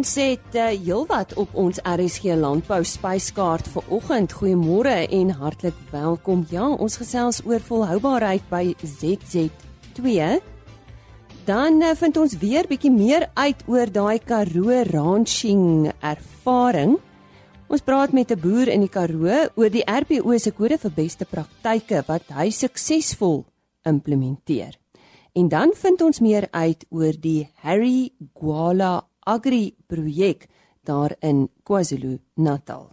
Ons het uh, heelwat op ons RSG landbou spyskaart vir oggend. Goeiemôre en hartlik welkom. Ja, ons gesels oor volhoubaarheid by ZZ2. Dan uh, vind ons weer bietjie meer uit oor daai Karoo ranching ervaring. Ons praat met 'n boer in die Karoo oor die RPO se kode vir beste praktyke wat hy suksesvol implementeer. En dan vind ons meer uit oor die Harry Gwala Agri projek daar in KwaZulu-Natal.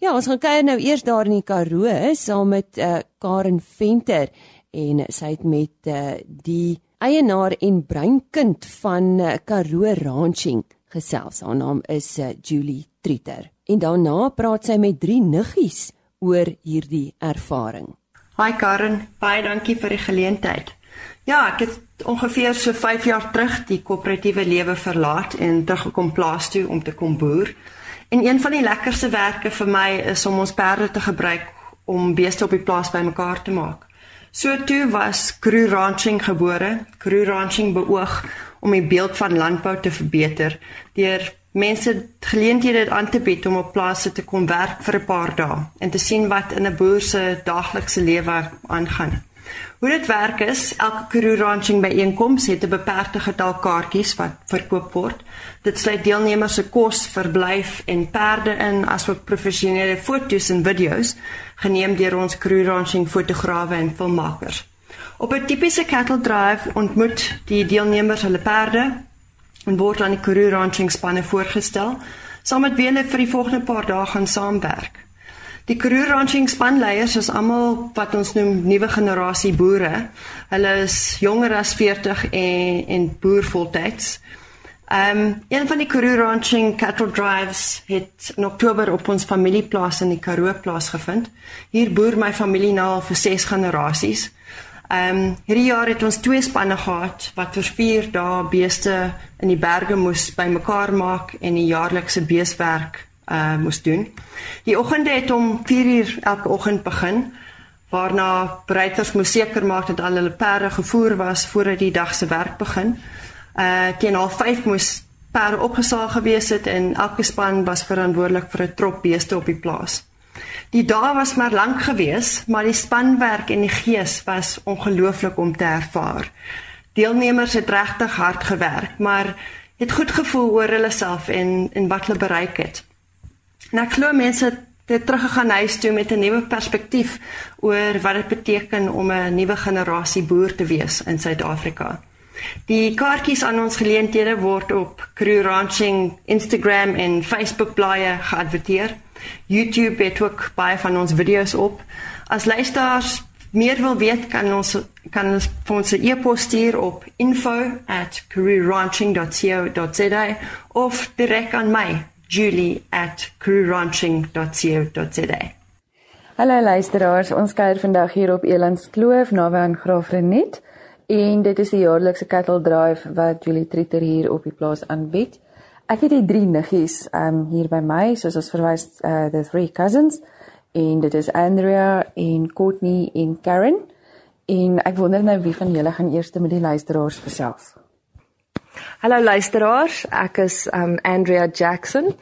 Ja, ons gaan kuier nou eers daar in die Karoo saam met uh, Karen Venter en sy het met uh, die eienaar en breinkind van uh, Karoo Ranching gesels. Haar naam is uh, Julie Trieter. En daarna praat sy met drie niggies oor hierdie ervaring. Hi Karen, baie dankie vir die geleentheid. Ja, ek het ongeveer so 5 jaar terug die koöperatiewe lewe verlaat en teruggekom plaas toe om te kom boer. En een van die lekkerste werke vir my is om ons perde te gebruik om beeste op die plaas bymekaar te maak. So toe was Crew Ranching gebore. Crew Ranching beoog om die beeld van landbou te verbeter deur mense geleenthede aan te bied om op plase te kom werk vir 'n paar dae en te sien wat in 'n boer se daaglikse lewe aangaan. Hoe dit werk is, elke Karoo ranching byeenkoms het 'n beperkte getal kaartjies wat verkoop word. Dit sluit deelnemers se kos, verblyf en perde in asook professionele foto's en video's geneem deur ons Karoo ranching fotograwe en filmmakers. Op 'n tipiese cattle drive ontmoet die deelnemers hulle perde en word aan die Karoo ranching spanne voorgestel saam met wie hulle vir die volgende paar dae gaan saamwerk. Die Karoo Ranching spanleiers is almal wat ons noem nuwe generasie boere. Hulle is jonger as 40 en en boer voltyds. Ehm um, een van die Karoo Ranching cattle drives het in Oktober op ons familieplaas in die Karoo plaas gevind. Hier boer my familie nou al vir 6 generasies. Ehm um, hierdie jaar het ons twee spanne gehad wat vir 4 dae beeste in die berge moes bymekaar maak en die jaarlikse beeswerk uh moes doen. Die oggende het om 4uur elke oggend begin waarna breiters moes seker maak dat al hulle perde gevoer was voordat die dag se werk begin. Uh teen al 5 moes perde opgesaag gewees het en elke span was verantwoordelik vir 'n trop beeste op die plaas. Die dae was maar lank gewees, maar die spanwerk en die gees was ongelooflik om te ervaar. Deelnemers het regtig hard gewerk, maar het goed gevoel oor hulle self en en wat hulle bereik het. En ek glo mense het teruggegaan huis toe met 'n nuwe perspektief oor wat dit beteken om 'n nuwe generasie boer te wees in Suid-Afrika. Die kaartjies aan ons geleenthede word op Crew Ranching Instagram en Facebook blaaie geadverteer. YouTube het ook baie van ons video's op. As luisteraars meer wil weet, kan ons kan ons vir ons 'n e-pos stuur op info@crewranching.co.za of direk aan my julie@crewranching.co.za. Hallo luisteraars, ons kuier vandag hier op Elands Kloof naby aan Graafrenet en dit is die jaarlikse cattle drive wat Julie Trieter hier op die plaas aanbied. Ek het die drie niggies um hier by my, soos ons verwys uh the three cousins en dit is Andrea en Courtney en Karen. En ek wonder nou wie van julle gaan eers met die luisteraars gesels. Hallo luisteraars, ek is um Andrea Jackson.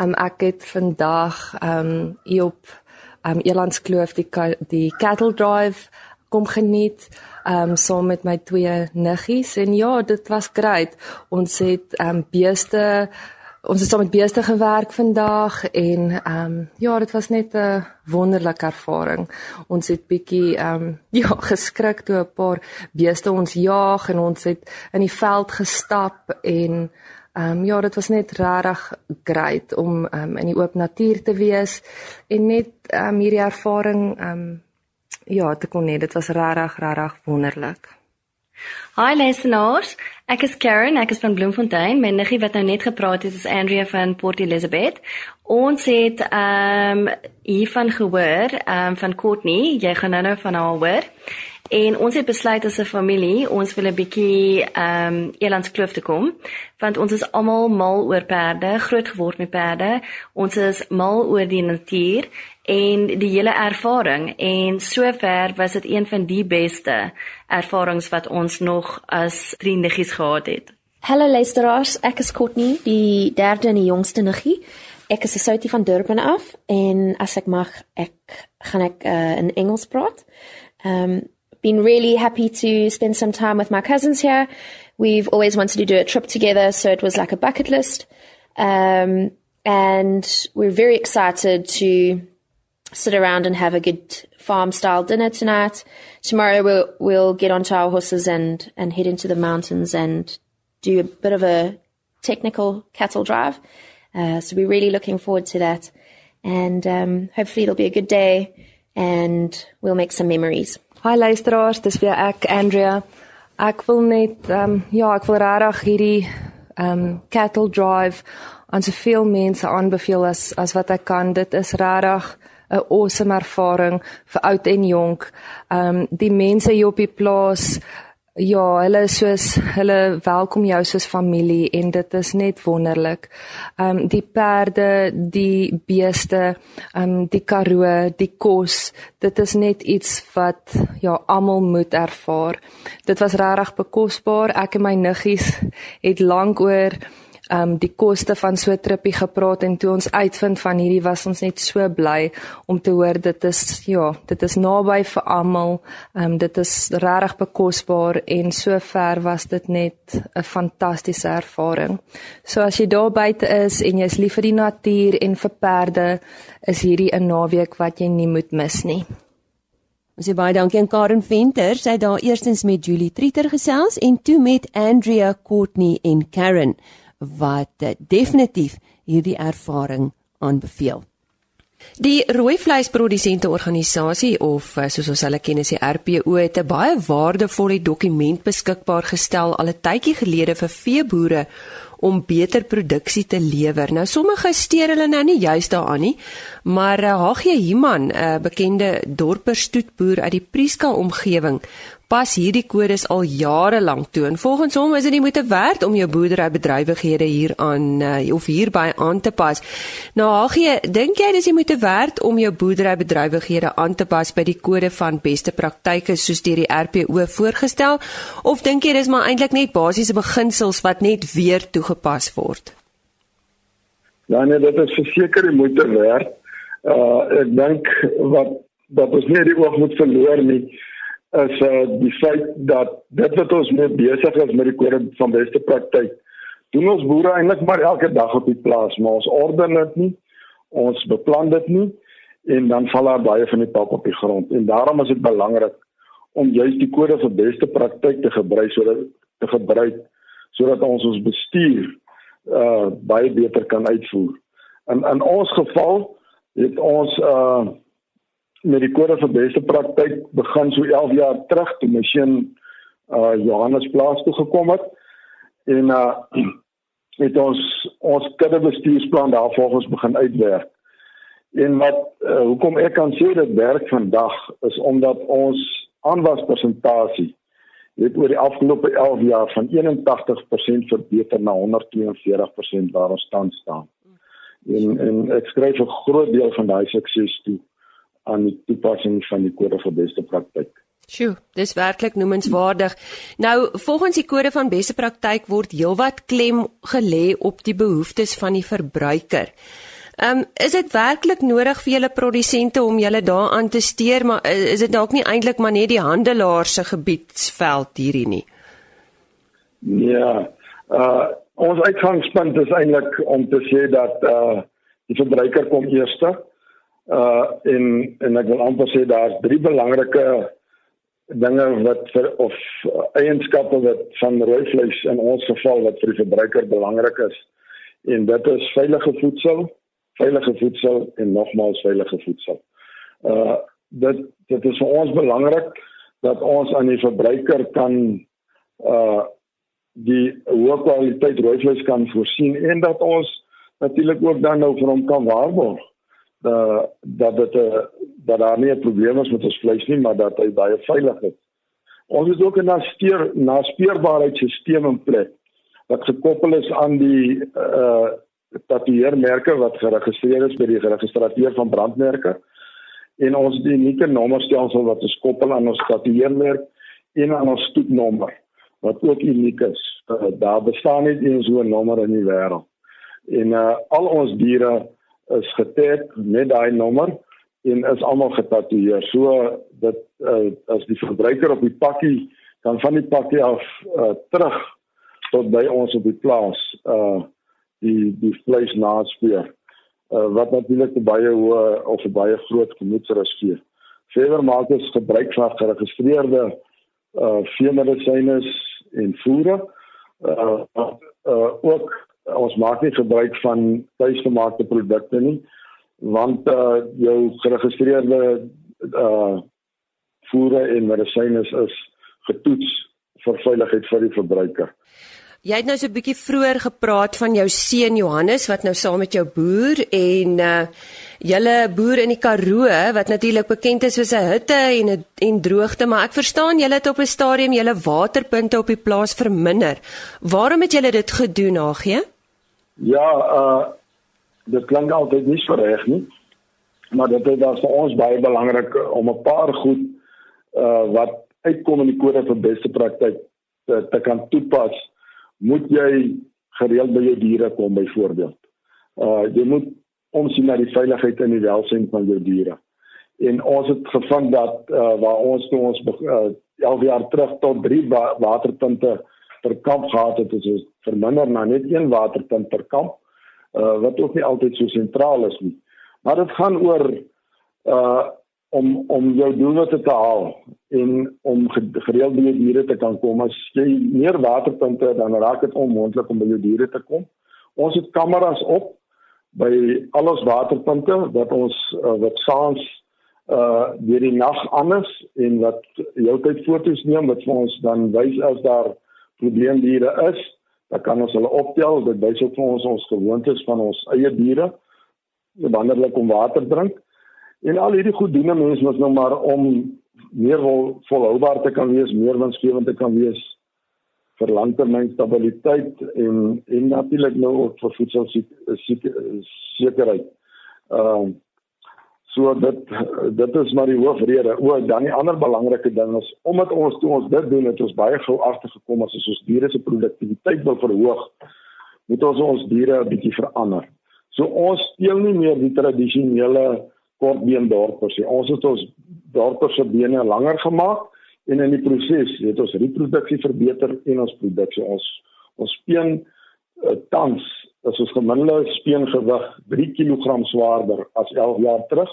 Um ek het vandag um hier op um Elandskloof die die cattle drive kom geniet um saam met my twee niggies en ja, dit was great. Ons het um beeste ons het saam met beeste gewerk vandag en ehm um, ja, dit was net 'n wonderlike ervaring. Ons het bietjie ehm um, ja, geskrik toe 'n paar beeste ons jaag en ons het in die veld gestap en ehm um, ja, dit was net regtig great om ehm um, in die oop natuur te wees en net ehm um, hierdie ervaring ehm um, ja, te kon hê. Dit was regtig regtig wonderlik. Hi luisteraars, ek is Karen, ek is van Bloemfontein. My niggie wat nou net gepraat het is Andrea van Port Elizabeth. Ons het ehm um, hiervan gehoor, ehm um, van Courtney, jy gaan nou nou van haar hoor. En ons het besluit as 'n familie, ons wil 'n bietjie ehm um, Elandskloof toe kom, want ons is almal mal oor perde, groot geword met perde. Ons is mal oor die natuur en die hele ervaring en sover was dit een van die beste ervarings wat ons nog as vriendigies gehad het. Hallo luisteraars, ek is Courtney, die derde en die jongste niggie. Ek is soutie van Durban af en as ek mag, ek gaan ek uh, in Engels praat. Um been really happy to spend some time with my cousins here. We've always wanted to do a trip together, so it was like a bucket list. Um and we're very excited to sit around and have a good farm style dinner tonight. Tomorrow we'll we'll get onto our horses and and head into the mountains and do a bit of a technical cattle drive. Uh, so we're really looking forward to that. And um, hopefully it'll be a good day and we'll make some memories. Hi luisteraars, dis weer ek Andrea. Ek wil net um ja, ek wil regtig hierdie um cattle drive aan soveel mense aanbeveel as as wat ek kan. Dit is regtig 'n awesome ervaring vir oud en jonk. Um die mense hier op die plaas Ja, hulle is soos hulle welkom jou soos familie en dit is net wonderlik. Ehm um, die perde, die beeste, ehm um, die karoo, die kos, dit is net iets wat ja almal moet ervaar. Dit was regtig bekosbaar. Ek en my niggies het lank oor um die koste van so 'n tripie gepraat en toe ons uitvind van hierdie was ons net so bly om te hoor dit is ja, dit is naby vir almal. Um dit is regtig bekosbaar en so ver was dit net 'n fantastiese ervaring. So as jy daar buite is en jy's lief vir die natuur en vir perde, is hierdie 'n naweek wat jy nie moet mis nie. Ons sê baie dankie aan Karen Venter. Sy het daar eerstens met Julie Trieter gesels en toe met Andrea Courtney en Karen wat eh, definitief hierdie ervaring aanbeveel. Die rooi vleisprodusente organisasie of eh, soos ons hulle ken as die RPO het 'n baie waardevolle dokument beskikbaar gestel al 'n tydjie gelede vir veeboere om beter produksie te lewer. Nou sommige steur hulle nou nie juist daaraan nie, maar Hagie uh, Himan, 'n uh, bekende dorperstoetboer uit die Prieska omgewing, pas hierdie kodes al jare lank toe en volgens hom is dit nie moeite werd om jou boerderybedrywighede hier aan uh, of hierby aan te pas. Nou Hagie, dink jy dis nie moeite werd om jou boerderybedrywighede aan te pas by die kode van beste praktyke soos deur die RPO voorgestel of dink jy dis maar eintlik net basiese beginsels wat net weer toegepas word? Ja nee, dit is verseker die moeite werd. Uh ek dink wat dat ons nie die oog moet verloor nie is uh die feit dat dit wat ons mee besig is met die kode van beste praktyk doen ons boere eintlik maar elke dag op die plaas maar ons orden dit nie ons beplan dit nie en dan val daar baie van die pap op die grond. En daarom is dit belangrik om juist die kode vir beste praktyk te gebruik sodat te gebruik sodat ons ons bestuur uh baie beter kan uitvoer. In in ons geval het ons uh met die kode vir beste praktyk begin so 11 jaar terug toe masjien uh Johannesplaas toe gekom het en uh het ons ons kudde bestuursplan daarvolgens begin uitwerk. En wat uh, hoekom ek kan sê dit werk vandag is omdat ons aanwaspersentasie het oor die afgelope 11 jaar van 81% verbeter na 142% waar ons tans staan. En en ek skryf 'n groot deel van daai sukses toe aan die toepassing van die kode vir beste praktyk. Sjoe, dis werklik noemenswaardig. Nou, volgens die kode van beste praktyk word heelwat klem gelê op die behoeftes van die verbruiker. Ehm um, is dit werklik nodig vir julle produsente om julle daaraan te steur, maar is dit dalk nie eintlik maar net die handelaar se gebiedsveld hierdie nie? Ja. Uh ons uitgangspunt is eintlik om te sê dat uh die verbruiker kom eerste uh en en ek wil amper sê daar's drie belangrike dinge wat vir of uh, eienskappe wat van rooi vleis in ons geval wat vir die verbruiker belangrik is. En dit is veilige voedsel, veilige voedsel en nogmaals veilige voedsel. Uh dit dit is vir ons belangrik dat ons aan die verbruiker kan uh die hoë kwaliteit rooi vleis kan voorsien en dat ons natuurlik ook dan nou vir hom kan waarborg uh, dat dit 'n uh, dat daar nie 'n probleem is met ons vleis nie, maar dat hy baie veilig is. Ons het ook 'n naspeer naspeurbaarheidstelsel in plek wat gekoppel is aan die uh tatoeëermerke wat geregistreer is by die geregistreer van brandmerke en ons die unieke nommerstelsel wat ons koppel aan ons tatoeëermerk en aan ons stoetnommer wat ook uniek is. uh, daar bestaan nie eens so 'n nommer in die wêreld. En uh, al ons diere is getag met daai nommer en is almal getatoeëer. So dat uh, as die verbruiker op die pakkie dan van die pakkie af uh, terug tot by ons op die plaas uh die die vleis naspeur. Uh wat natuurlik baie hoë of baie groot gemoedsrus gee. Verder maak ons gebruik van geregistreerde uh veemedisyne en voere. Uh, uh ook ons maak nie gebruik van tuisgemaakte produkte nie want uh jou geregistreerde uh voere en medisyne is, is getoets vir veiligheid vir die verbruiker. Jy het nou so 'n bietjie vroeër gepraat van jou seun Johannes wat nou saam met jou boer en uh julle boer in die Karoo wat natuurlik bekend is vir sy hitte en en droogte, maar ek verstaan julle het op 'n stadium julle waterpunte op die plaas verminder. Waarom het julle dit gedoen, Agie? Ja, uh dit klink altyd nie so reg nie. Maar dit is vir ons baie belangrik om 'n paar goed uh wat uitkom in die kode vir beste praktyk te, te kan toepas moet jy gereeld by jou diere kom byvoorbeeld. Uh jy moet omsien na die veiligheid en die welstand van jou diere. En ons het gevind dat uh waar ons toe ons uh 11 jaar terug tot 3 wa waterpunte per kamp gehad het, is dit verminder na net een waterpunt per kamp. Uh wat ook nie altyd so sentraal is nie. Maar dit gaan oor uh om om jou doelwitte te haal en om gereeld by jou diere te kan kom. As jy meer waterpunte dan raak dit onmoontlik om by jou diere te kom. Ons het kameras op by al ons waterpunte wat ons uh, wat saans uh deur die nag anders en wat heeltyd foto's neem wat vir ons dan wys as daar probleemdiere is, dan kan ons hulle optel. Dit wys ook vir ons ons gewoontes van ons eie diere wanneer hulle kom water drink. En al hierdie goed doen mense mos nou maar om meer vol, volhoubaar te kan wees, meer winsgewend te kan wees vir langtermyn stabiliteit en en natuurlik nou ook vir voedselsekerheid. Ehm uh, so dit dit is maar die hoofrede. O, dan die ander belangrike ding is omdat ons toe ons dit doen, het ons baie gou agtergekom as ons diere se produktiwiteit wil verhoog, moet ons ons diere 'n bietjie verander. So ons steel nie meer die tradisionele kortbeen dorpers. Ons het ons dorpers se bene langer gemaak en in die proses het ons reproduksie verbeter en ons produksie ons ons speen uh, tans as ons gemiddelde speengewig 3 kg swaarder as 11 jaar terug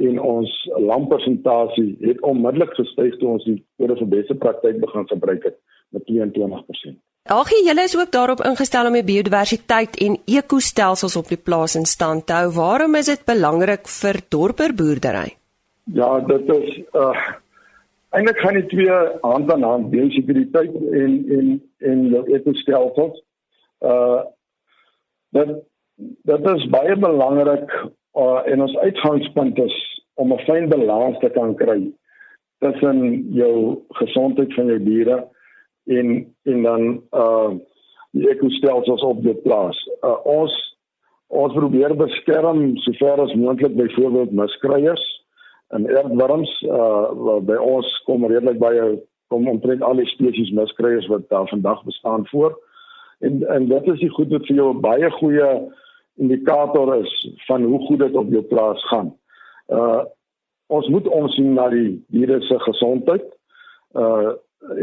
en ons lampersentasie het onmiddellik gestyg toe ons die kode vir beste praktyk begin gebruik het met 22%. Agie, julle is ook daarop ingestel om die biodiversiteit en ekostelsels op die plaas in stand te hou. Waarom is dit belangrik vir dorperboerdery? Ja, dit is uh eintlik gaan die twee hand aan hand, biodiversiteit en en en ekostelsels. Uh dit dit is baie belangrik uh en ons uitgangspunt is om 'n fyn balans te kan kry tussen jou gesondheid van jou diere en en dan uh die ekostelsels op die plaas. Uh ons ons probeer beskerm sover as moontlik byvoorbeeld muskruiers en eerdworms uh by ons kom redelik baie kom omtrent al die spesies muskruiers wat daar vandag bestaan voor. En en dit is die goed wat vir jou baie goeie indikator is van hoe goed dit op jou plaas gaan. Uh ons moet omsien na die diere se gesondheid. Uh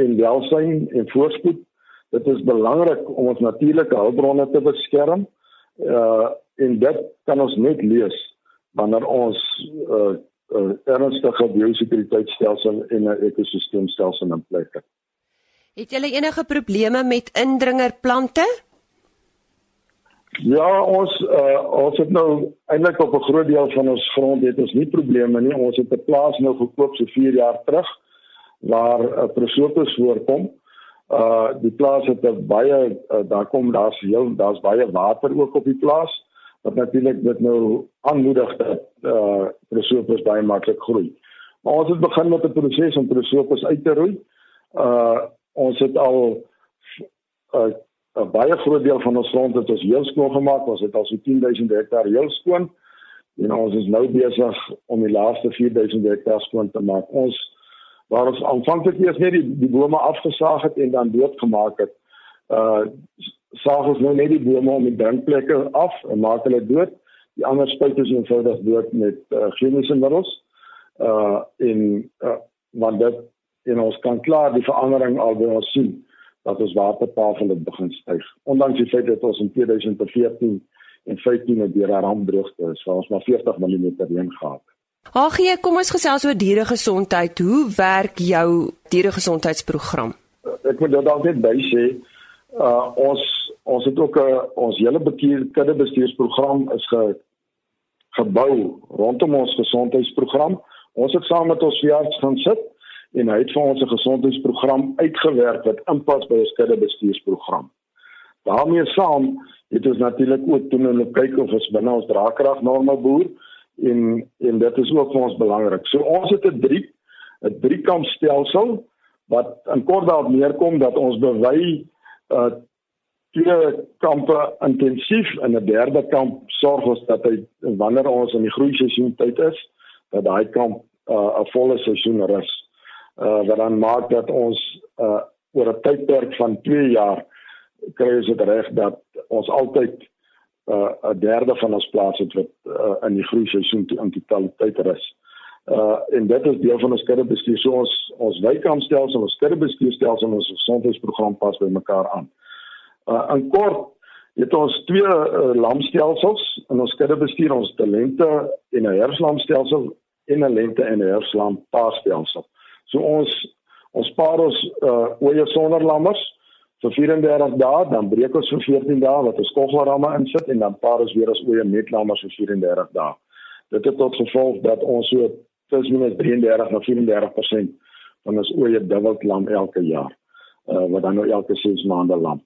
en welsyn en voorspoed. Dit is belangrik om ons natuurlike hulpbronne te beskerm. Uh en dit kan ons net lees wanneer ons uh, uh ernstige biosekuriteitstelsel en 'n ekosisteemstelsel in plek het. Het julle enige probleme met indringerplante? Ja, ons uh ons het nou eintlik op 'n groot deel van ons grond het ons nie probleme nie. Ons het 'n plaas nou gekoop so 4 jaar terug waar 'n uh, prosopus voorkom. Uh die plaas het baie uh, daar kom daar's heel daar's baie water ook op die plaas wat natuurlik dit nou aanmoedig dat uh prosopus baie maklik groei. Maar ons het begin met 'n proses om prosopus uit te roei. Uh ons het al 'n uh, baie groot deel van ons grond het ons heel skoon gemaak. Ons het al so 10000 hektaar heel skoon. En ons is nou besig om die laaste 4000 hektaar skoon te maak. Ons waar ons aanvanklik eers net die die bome afgesaag het en dan doodgemaak het, uh saag ons nou net die bome om die drinkplekke af en maak hulle dood. Die ander spuit is eenvoudig dood met uh, chemiese middels. Uh in uh, want dit en ons kan klaar die verandering al by ons sien dat ons watertafel het begin styg. Ondanks die feit dat ons in 2014 en 15 'n deur rampdroogte is, waar ons maar 40 mm reën gehad het. Ag nee, kom ons gesels oor dieregesondheid. Hoe werk jou dieregesondheidsprogram? Ek moet dit altyd by sê, uh ons ons het ook 'n uh, ons hele bestuur kudde bestuursprogram is ge gebou rondom ons gesondheidsprogram. Ons het saam met ons veearts gaan sit en hy het vir ons 'n gesondheidsprogram uitgewerk wat inpas by ons kudde bestuursprogram. daarmee saam het ons natuurlik ook toe nou kyk of ons binne ons draagkrag norme boer en en dit is ook vir ons belangrik. So ons het 'n drie 'n drie kamp stelsel wat in kort daarop neerkom dat ons bewy uh twee kampe intensief en 'n derde kamp sorg ons dat hy wanneer ons in die groei seisoen tyd is dat daai kamp uh, 'n volle seisoen rus. Uh wat dan maak dat ons uh oor 'n tydperk van 2 jaar kry ons dit reg dat ons altyd uh 'n derde van ons plase wat uh, in die groei seisoen toe in totaliteit rus. Uh en dit is deel van ons kuddebestuur. So ons ons wykampstelsel, ons kuddebestuurstelsel en ons gesondheidsprogram pas by mekaar aan. Uh in kort het ons twee uh, lamstelsels in ons kuddebestuur, ons talente en 'n herfslamstelsel en 'n lente en 'n herfslam paarstelsel. So ons ons paar ons uh oeye sonder lammers vir 34 dae, dan breek ons vir 14 dae wat ons koggelramme insit en dan paar ons weer as oeye met lammers vir 34 dae. Dit het tot gevolg dat ons so tussen minus 33 na 34% van ons oeye dubbel lam elke jaar. Uh wat dan nou elke 6 maande lam.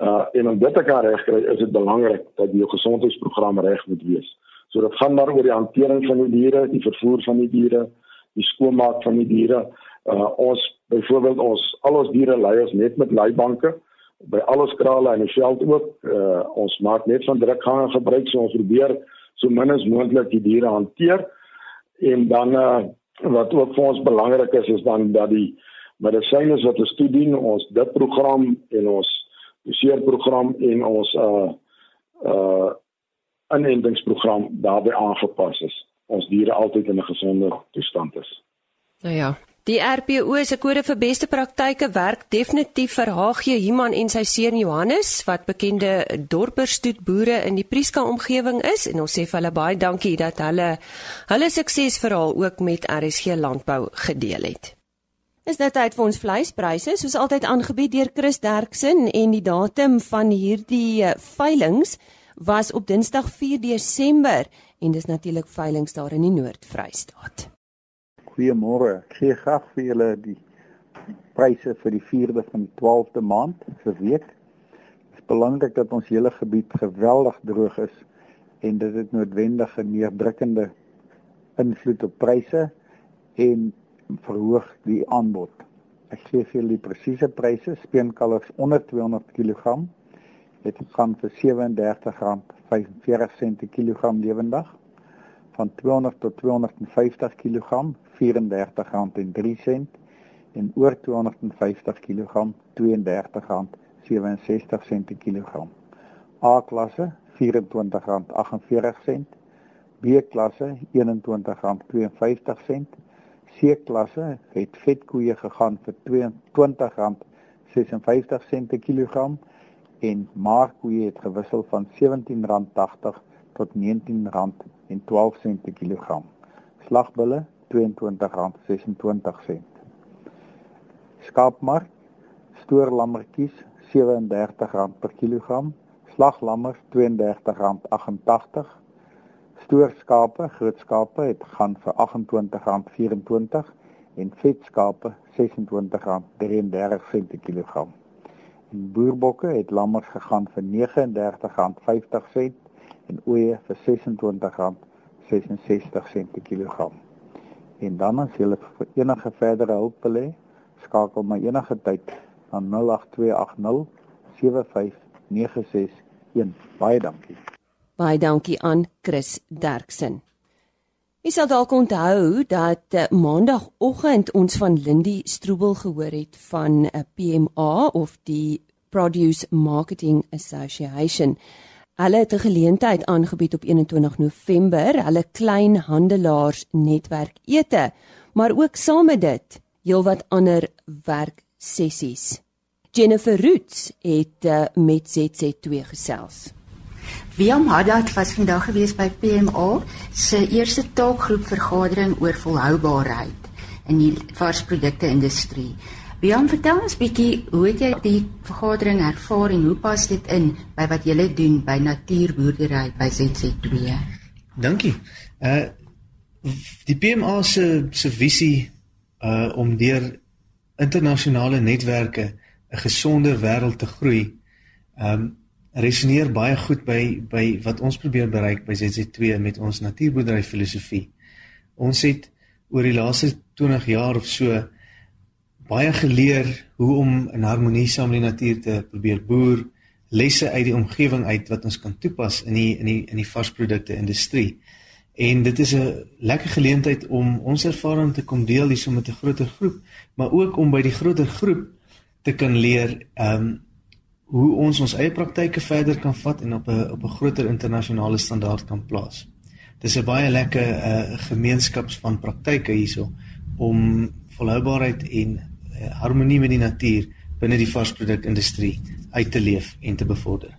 Uh en om dit te kan regkry, is dit belangrik dat die gesondheidsprogram reg moet wees. So dit gaan maar oor die hantering van die diere, die vervoer van die diere, die skoonmaak van die diere. Uh ons byvoorbeeld ons al ons diere lei ons net met leibanke by alles krale en die veld ook. Uh ons maak net van drukgange gebruik so ons probeer so min as moontlik die diere hanteer. En dan uh wat ook vir ons belangrik is is dan dat die medisyne wat ons toedien, ons dit program en ons doseerprogram en ons uh uh inentingsprogram daarbey aangepas is. Ons diere altyd in 'n gesonde toestand is. Nou ja, die RPO se kode vir beste praktyke werk definitief vir HG Human en sy seun Johannes wat bekende dorperstoet boere in die Prieska omgewing is en ons sê vir hulle baie dankie dat hulle hulle suksesverhaal ook met RSG Landbou gedeel het. Is nou tyd vir ons vleispryse, soos altyd aangebied deur Chris Derksen en die datum van hierdie eh, veilinge was op Dinsdag 4 Desember en dis natuurlik veilinge daar in die Noord-Vrystaat. Goeiemôre. Ek gee graag vir julle die pryse vir die 4de van die 12de maand vir week. Dit is belangrik dat ons hele gebied geweldig droog is en dit het noodwendig 'n neerdrukkende invloed op pryse en verhoog die aanbod. Ek gee vir julle die presiese pryse speenkalvers onder 200 kg het gegaan vir R37.45 per kilogram lewendig van 200 tot 250 kg R34.03 en oor 250 kg R32.67 per kilogram. A klasse R24.48 B klasse R21.52 C klasse het vetkoeie gegaan vir R22.56 per kilogram. En markkoeie het gewissel van R17.80 tot R19.12 per kilogram. Slagbulle R22.26. Skaapmark stoorlammetjies R37 per kilogram, slaglammers R32.88. Stoorskape, grootskape het gaan vir R28.24 en vetskape R26.33 per kilogram. En boerbokke het lammers gegaan vir R39.50 en ooe vir R26.66 per kilogram. En dan as jy vir enige verdere hulp wil hê, skakel my enige tyd na 08280 75961. Baie dankie. Baie dankie aan Chris Derksen. Ek sal dalk onthou dat uh, maandagooggend ons van Lindy Stroebel gehoor het van 'n uh, PMA of die Produce Marketing Association. Hulle het 'n geleentheid aangebied op 21 November, hulle kleinhandelaars netwerk ete, maar ook saam met dit heelwat ander werksessies. Jennifer Roots het uh, met ZZ2 gesels. Wiam Haddad was vandag gewees by PMA se eerste taakgroep vergadering oor volhoubaarheid in die varsprodukte industrie. Wiam, vertel ons bietjie hoe het jy die vergadering ervaar en hoe pas dit in by wat julle doen by natuurboerdery by ZZ2? Dankie. Uh die PMA se se visie uh om deur internasionale netwerke 'n gesonder wêreld te groei. Um resoneer baie goed by by wat ons probeer bereik by ZZ2 met ons natuurboerdery filosofie. Ons het oor die laaste 20 jaar of so baie geleer hoe om in harmonie saam met die natuur te probeer boer, lesse uit die omgewing uit wat ons kan toepas in die in die in die varsprodukte industrie. En dit is 'n lekker geleentheid om ons ervaring te kom deel hierso met 'n groter groep, maar ook om by die groter groep te kan leer ehm um, hoe ons ons eie praktyke verder kan vat en op 'n op 'n groter internasionale standaard kan plaas. Dis 'n baie lekker uh, gemeenskaps van praktyke hierso om volhoubaarheid en harmonie met die natuur binne die varsprodukindustrie uit te leef en te bevorder.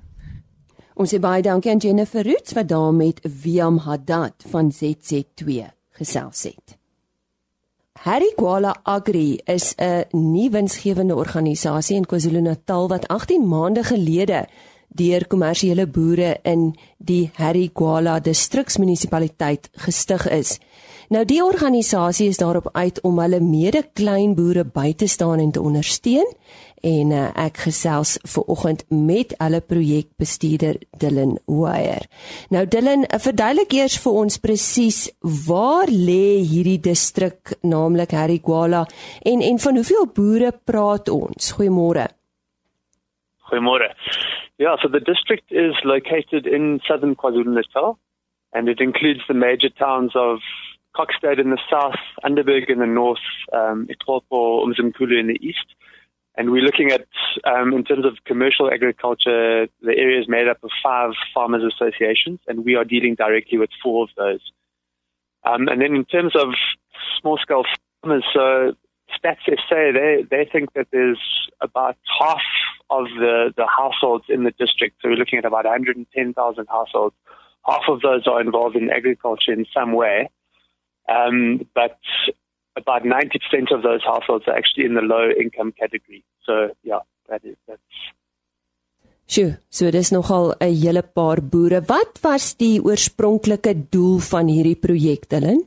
Ons sê baie dankie aan Jennifer Roots wat daar met Wiam Haddad van ZZ2 gesels het. Harry Kwala Agri is 'n nuwe winsgewende organisasie in KwaZulu-Natal wat 18 maande gelede deur kommersiële boere in die Harry Kwala distriksmunisipaliteit gestig is. Nou die organisasie is daarop uit om hulle mede-kleinboere by te staan en te ondersteun en uh, ek gesels ver oggend met hulle projekbestuurder Dylan Wire. Nou Dylan, uh, verduidelik eers vir ons presies waar lê hierdie distrik, naamlik Harigwala en en van hoeveel boere praat ons? Goeiemôre. Goeiemôre. Yeah, so the district is located in southern KwaZulu-Natal and it includes the major towns of Kokstad in the south, Underberg in the north, um, Itopo, Umzimkulu in the east, And we're looking at, um, in terms of commercial agriculture, the area is made up of five farmers associations, and we are dealing directly with four of those. Um, and then in terms of small scale farmers, so Stats SA, they, they think that there's about half of the, the households in the district. So we're looking at about 110,000 households. Half of those are involved in agriculture in some way. Um, but about 90% of those households are actually in the low income category. So yeah, that is that's Sjoe, so dis nogal 'n hele paar boere. Wat was die oorspronklike doel van hierdie projek, Dylan?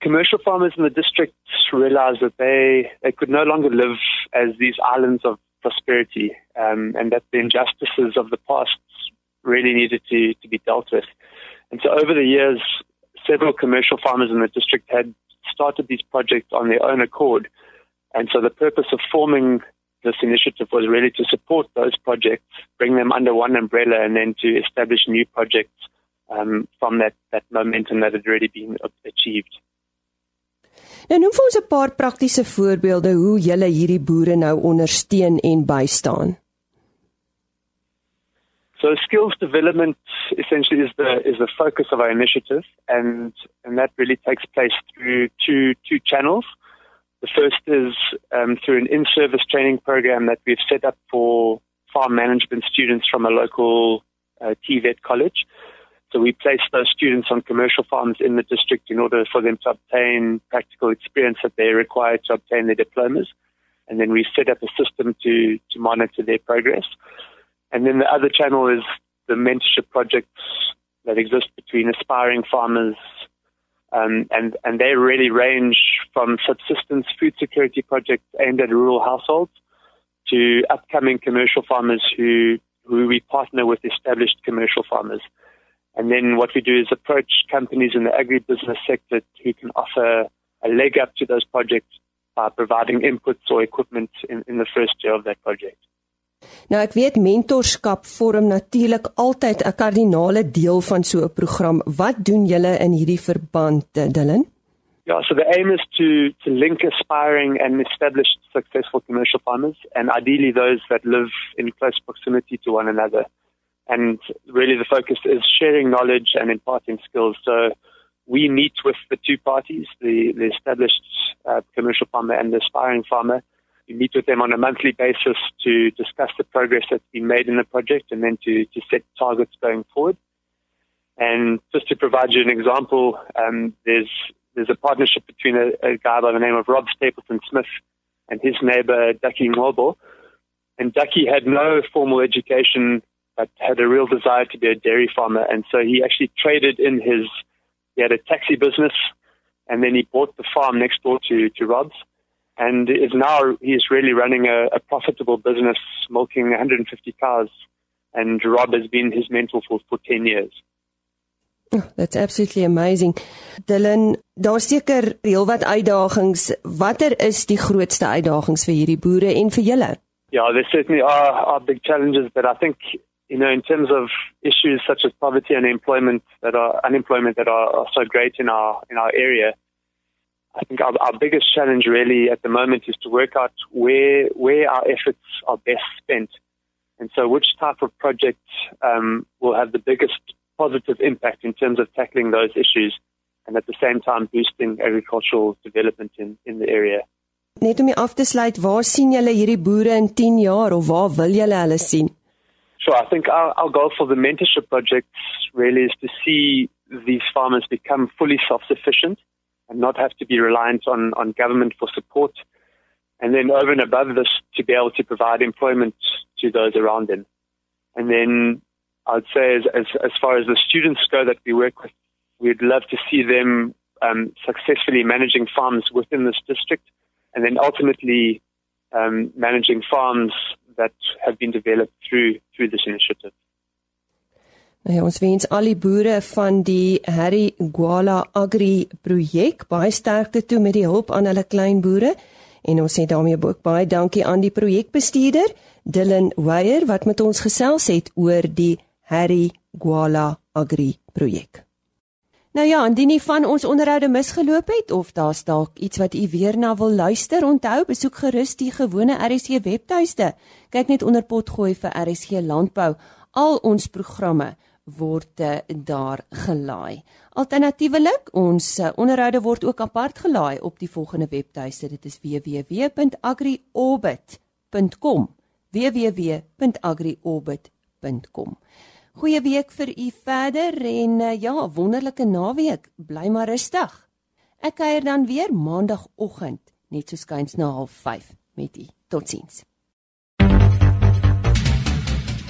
Commercial farmers in the district realized that they they could no longer live as these islands of prosperity, um, and that the injustices of the past really needed to to be dealt with. And so over the years, several commercial farmers in the district had started these projects on their own accord. And so the purpose of forming this initiative was really to support those projects, bring them under one umbrella, and then to establish new projects um, from that, that momentum that had already been achieved. Nou noem vir ons 'n paar praktiese voorbeelde hoe julle hierdie boere nou ondersteun en bystaan. So skills development essentially is the is the focus of our initiative, and and that really takes place through two two channels. The first is um, through an in-service training program that we've set up for farm management students from a local uh, TVET college. So we place those students on commercial farms in the district in order for them to obtain practical experience that they require to obtain their diplomas. And then we set up a system to, to monitor their progress. And then the other channel is the mentorship projects that exist between aspiring farmers. Um, and, and they really range from subsistence food security projects aimed at rural households to upcoming commercial farmers who, who we partner with established commercial farmers. And then what we do is approach companies in the agribusiness sector who can offer a leg up to those projects by providing inputs or equipment in, in the first year of that project. Nou ek weet mentorskap vorm natuurlik altyd 'n kardinale deel van so 'n program. Wat doen julle in hierdie verband, Dylan? Yeah, so the aim is to, to link aspiring and established successful commercial farmers, and ideally those that live in close proximity to one another. And really the focus is sharing knowledge and imparting skills. So we meet with the two parties, the, the established uh, commercial farmer and the aspiring farmer. Meet with them on a monthly basis to discuss the progress that's been made in the project and then to, to set targets going forward. And just to provide you an example, um, there's there's a partnership between a, a, guy by the name of Rob Stapleton Smith and his neighbor Ducky Ngwabo. And Ducky had no formal education, but had a real desire to be a dairy farmer. And so he actually traded in his, he had a taxi business, and then he bought the farm next door to, to Rob's. And is now, he's really running a, a profitable business, milking 150 cows. And Rob has been his mentor for, for 10 years. Oh, that's absolutely amazing. Dylan, daar's seker heelwat uitdagings. Watter is die grootste uitdagings vir hierdie boere en vir julle? Yeah, there certainly are, are big challenges, but I think you know, in terms of issues such as poverty and employment that are unemployment that are, are so great in our in our area, I think our, our biggest challenge really at the moment is to work out where where our efforts are best spent, and so which type of project um, will have the biggest positive impact in terms of tackling those issues and at the same time boosting agricultural development in in the area. Net om af te sluit, waar sien julle hierdie boere in 10 jaar of waar wil julle hulle sien? Sure, I think our, our goal for the mentorship projects really is to see these farmers become fully self-sufficient and not have to be reliant on, on government for support. And then over and above this, to be able to provide employment to those around them. And then I'd say as, as, as far as the students go that we work with, we'd love to see them um, successfully managing farms within this district and then ultimately um, managing farms that have been developed through through this initiative. Nou ja, ons wens al die boere van die Harry Gwala Agri projek baie sterkte toe met die hulp aan hulle klein boere en ons sê daarmee ook baie dankie aan die projekbestuurder Dylan Weyer wat met ons gesels het oor die Harry Gwala Agri projek. Nou ja, indien nie van ons onderhoude misgeloop het of daar's dalk iets wat u weer na wil luister, onthou besoek gerus die gewone RSC webtuiste. Kyk net onder potgooi vir RSC landbou. Al ons programme word eh, daar gelaai. Alternatiefelik, ons eh, onderhoude word ook apart gelaai op die volgende webtuiste. Dit is www.agriorbit.com. www.agriorbit.com. Goeie week vir u verder en uh, ja, wonderlike naweek. Bly maar rustig. Ek kuier dan weer maandagooggend net so skuins na 05:30 met u. Totsiens.